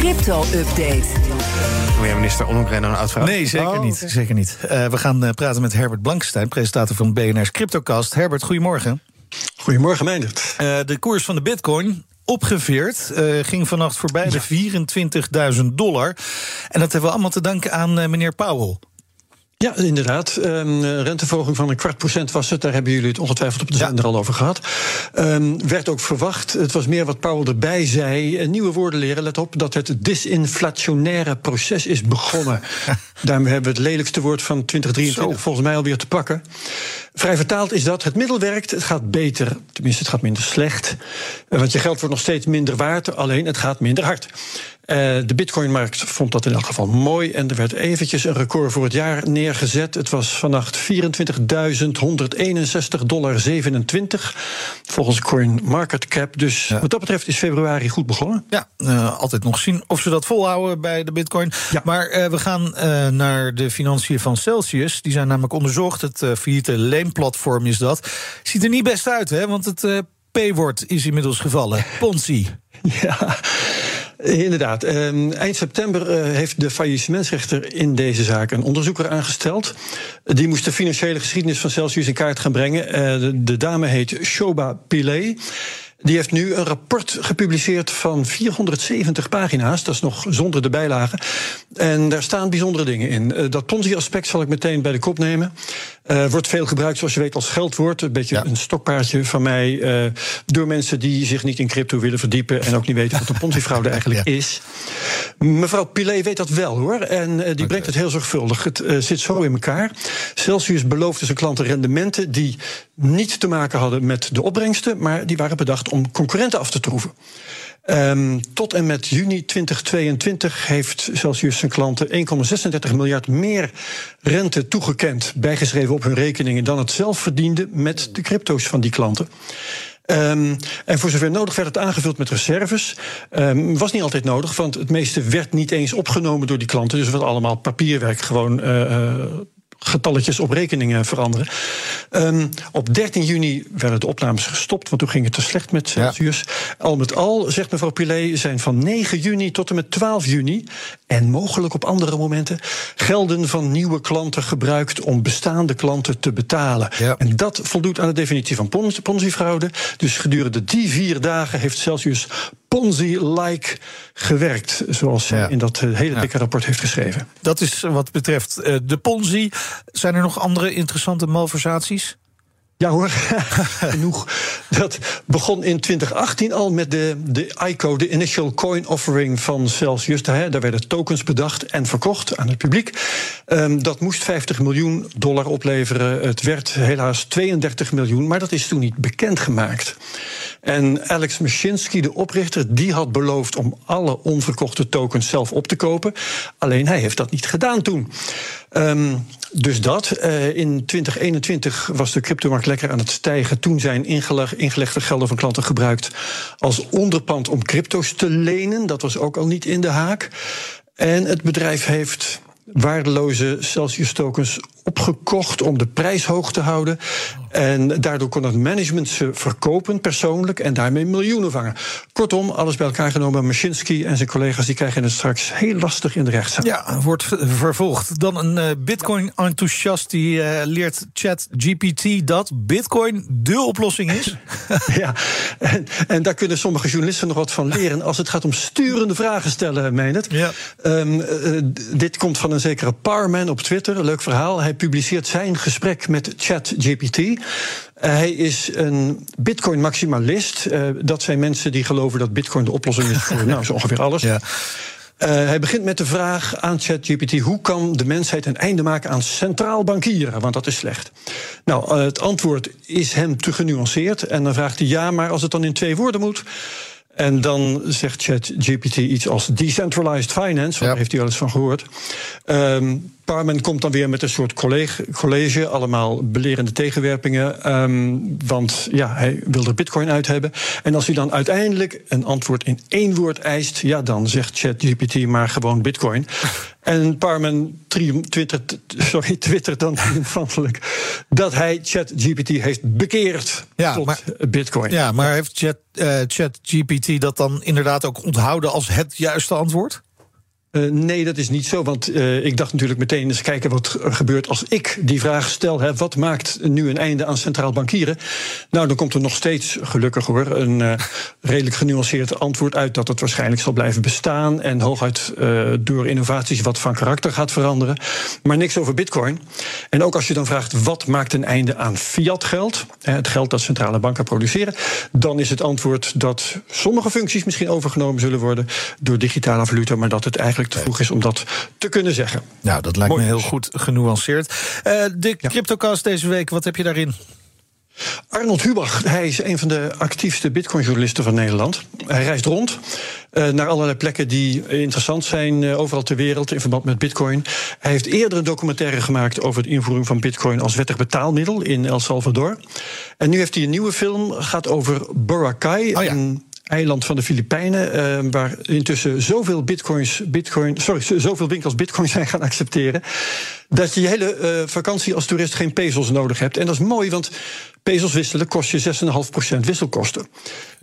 Crypto-update. Wil jij minister Ollongren een uitvraag? Nee, zeker Oh, niet. Zeker niet. Eh, we gaan eh, praten met Herbert Blankstein, presentator van BNR's Cryptocast. Herbert, goedemorgen. Goedemorgen, Meindert. Eh, de koers van de bitcoin opgeveerd. eh, ging vannacht voorbij de 24.000 dollar. En dat hebben we allemaal te danken aan eh, meneer Powell. Ja, inderdaad. Renteverhoging van een kwart procent was het. Daar hebben jullie het ongetwijfeld op de zender al over gehad. Ehm, werd ook verwacht. Het was meer wat Powell erbij zei. Eh, nieuwe woorden leren. Let op dat het disinflationaire proces is begonnen. Daarmee hebben we het lelijkste woord van 2023 Zo. volgens mij alweer te pakken. Vrij vertaald is dat het middel werkt. Het gaat beter. Tenminste, het gaat minder slecht. Eh, Want je geld wordt nog steeds minder waard. Alleen het gaat minder hard. Eh, de bitcoinmarkt vond dat in elk geval mooi. En er werd eventjes een record voor het jaar neergezet. Het was vannacht 24.161,27 dollar. Volgens CoinMarketCap. Dus Ja. wat dat betreft is februari goed begonnen. Ja, eh, altijd nog zien of ze dat volhouden bij de bitcoin. Ja. Maar eh, we gaan naar de financiën van Celsius. Die zijn namelijk onderzocht. Het failliete leenplatform is dat. Ziet er niet best uit, hè? Want het P-woord is inmiddels gevallen. Ponzi. Ja, inderdaad. Ehm, eind september eh, heeft de faillissementsrechter in deze zaak een onderzoeker aangesteld. Die moest de financiële geschiedenis van Celsius in kaart gaan brengen. Eh, de, de dame heet Shoba Pillay. Die heeft nu een rapport gepubliceerd van 470 pagina's. Dat is nog zonder de bijlagen. En daar staan bijzondere dingen in. Eh, dat Ponzi-aspect zal ik meteen bij de kop nemen. Eh, wordt veel gebruikt, zoals je weet, als geldwoord. Een beetje Ja. een stokpaardje van mij. eh, door mensen die zich niet in crypto willen verdiepen. en ook niet weten wat een Ponzi-fraude eigenlijk Ja. is. Mevrouw Pilet weet dat wel hoor. En eh, die brengt het heel zorgvuldig. Het eh, zit zo in elkaar. Celsius beloofde zijn klanten rendementen die niet te maken hadden met de opbrengsten. maar die waren bedacht om concurrenten af te troeven. Ehm, tot en met juni 2022 heeft Celsius zijn klanten 1,36 miljard meer rente toegekend, bijgeschreven op hun rekeningen, dan het zelf verdiende met de crypto's van die klanten. Ehm, en voor zover nodig werd het aangevuld met reserves. Ehm, was niet altijd nodig, want het meeste werd niet eens opgenomen door die klanten. Dus het was allemaal papierwerk, gewoon eh, eh, getalletjes op rekeningen veranderen. Ehm, op 13 juni werden de opnames gestopt, want toen ging het te slecht met Celsius. Al met al, zegt mevrouw Pilet, zijn van 9 juni tot en met 12 juni... en mogelijk op andere momenten... gelden van nieuwe klanten gebruikt om bestaande klanten te betalen. Ja. En dat voldoet aan de definitie van Ponzi- Ponzi-fraude. Dus gedurende die vier dagen heeft Celsius Ponzi-like gewerkt... zoals zij Ja. in dat eh, hele dikke rapport heeft geschreven. Dat is wat betreft eh, de Ponzi. Zijn er nog andere interessante malversaties? Ja hoor, genoeg. Dat begon in 2018 al met de, de ICO, de Initial Coin Offering van Celsius. Daar, daar werden tokens bedacht en verkocht aan het publiek. Ehm, dat moest 50 miljoen dollar opleveren. Het werd helaas 32 miljoen, maar dat is toen niet bekendgemaakt. En Alex Mashinsky, de oprichter, die had beloofd om alle onverkochte tokens zelf op te kopen. Alleen hij heeft dat niet gedaan toen. Ehm, dus dat. Eh, in 2021 was de cryptomarkt lekker aan het stijgen. Toen zijn ingeleg- ingelegde gelden van klanten gebruikt als onderpand om crypto's te lenen. Dat was ook al niet in de haak. En het bedrijf heeft waardeloze Celsius tokens opgekocht om de prijs hoog te houden. En daardoor kon het management ze verkopen persoonlijk en daarmee miljoenen vangen. Kortom, alles bij elkaar genomen. Mashinsky en zijn collega's die krijgen het straks heel lastig in de rechtszaal. Ja, wordt vervolgd. Dan een eh, Bitcoin-enthousiast die eh, leert ChatGPT dat Bitcoin de oplossing is. Ja, en, en daar kunnen sommige journalisten nog wat van leren als het gaat om sturende vragen stellen, meen het. Ja. Ehm, eh, dit komt van een zekere Parman op Twitter. Leuk verhaal. Hij publiceert zijn gesprek met ChatGPT. Eh, hij is een Bitcoin-maximalist. Eh, dat zijn mensen die geloven dat Bitcoin de oplossing is voor nou, zo ongeveer alles. Ja. Eh, hij begint met de vraag aan ChatGPT: hoe kan de mensheid een einde maken aan centraal bankieren? Want dat is slecht. Nou, het antwoord is hem te genuanceerd. En dan vraagt hij: ja, maar als het dan in twee woorden moet. En dan zegt ChatGPT iets als decentralized finance, Ja. daar heeft hij wel eens van gehoord. Ehm, Parman komt dan weer met een soort college, college allemaal belerende tegenwerpingen. Ehm, want ja, hij wil er bitcoin uit hebben. En als hij dan uiteindelijk een antwoord in één woord eist, ja, dan zegt ChatGPT maar gewoon bitcoin. En Parman twittert, sorry, twittert dan triomfantelijk dat hij ChatGPT heeft bekeerd ja, tot maar, bitcoin. Ja, maar heeft Chat, uh, ChatGPT dat dan inderdaad ook onthouden als het juiste antwoord? Uh, nee, dat is niet zo. Want uh, ik dacht natuurlijk meteen eens kijken wat er gebeurt als ik die vraag stel. Hè, wat maakt nu een einde aan centraal bankieren? Nou, dan komt er nog steeds, gelukkig hoor, een uh, redelijk genuanceerd antwoord uit dat het waarschijnlijk zal blijven bestaan. En hooguit door innovaties wat van karakter gaat veranderen. Maar niks over bitcoin. En ook als je dan vraagt wat maakt een einde aan fiat geld, het geld dat centrale banken produceren, dan is het antwoord dat sommige functies misschien overgenomen zullen worden door digitale valuta, maar dat het eigenlijk te vroeg is om dat te kunnen zeggen. Nou, dat lijkt me heel goed genuanceerd. Uh, de CryptoCast deze week, wat heb je daarin? Arnold Hubach, hij is een van de actiefste Bitcoin-journalisten van Nederland. Hij reist rond uh, naar allerlei plekken die interessant zijn uh, overal ter wereld in verband met Bitcoin. Hij heeft eerder een documentaire gemaakt over het invoering van Bitcoin als wettig betaalmiddel in El Salvador. En nu heeft hij een nieuwe film, gaat over Boracay. Oh ja eiland van de Filipijnen, uh, waar intussen zoveel bitcoins, bitcoin, sorry, zoveel winkels bitcoin zijn gaan accepteren, dat je je hele uh, vakantie als toerist geen pezels nodig hebt. En dat is mooi, want pezels wisselen kost je 6,5% wisselkosten.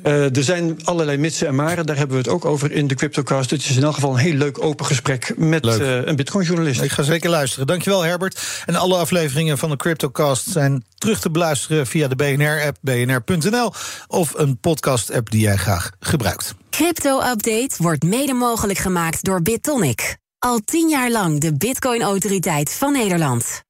Uh, er zijn allerlei mitsen en maren, daar hebben we het ook over in de CryptoCast. Het is in elk geval een heel leuk open gesprek met uh, een Bitcoin-journalist. Ik ga zeker luisteren. Dankjewel, Herbert. En alle afleveringen van de CryptoCast zijn terug te beluisteren via de BNR-app, bnr.nl of een podcast-app die jij graag gebruikt. Crypto-update wordt mede mogelijk gemaakt door BitTonic. Al tien jaar lang de Bitcoin-autoriteit van Nederland.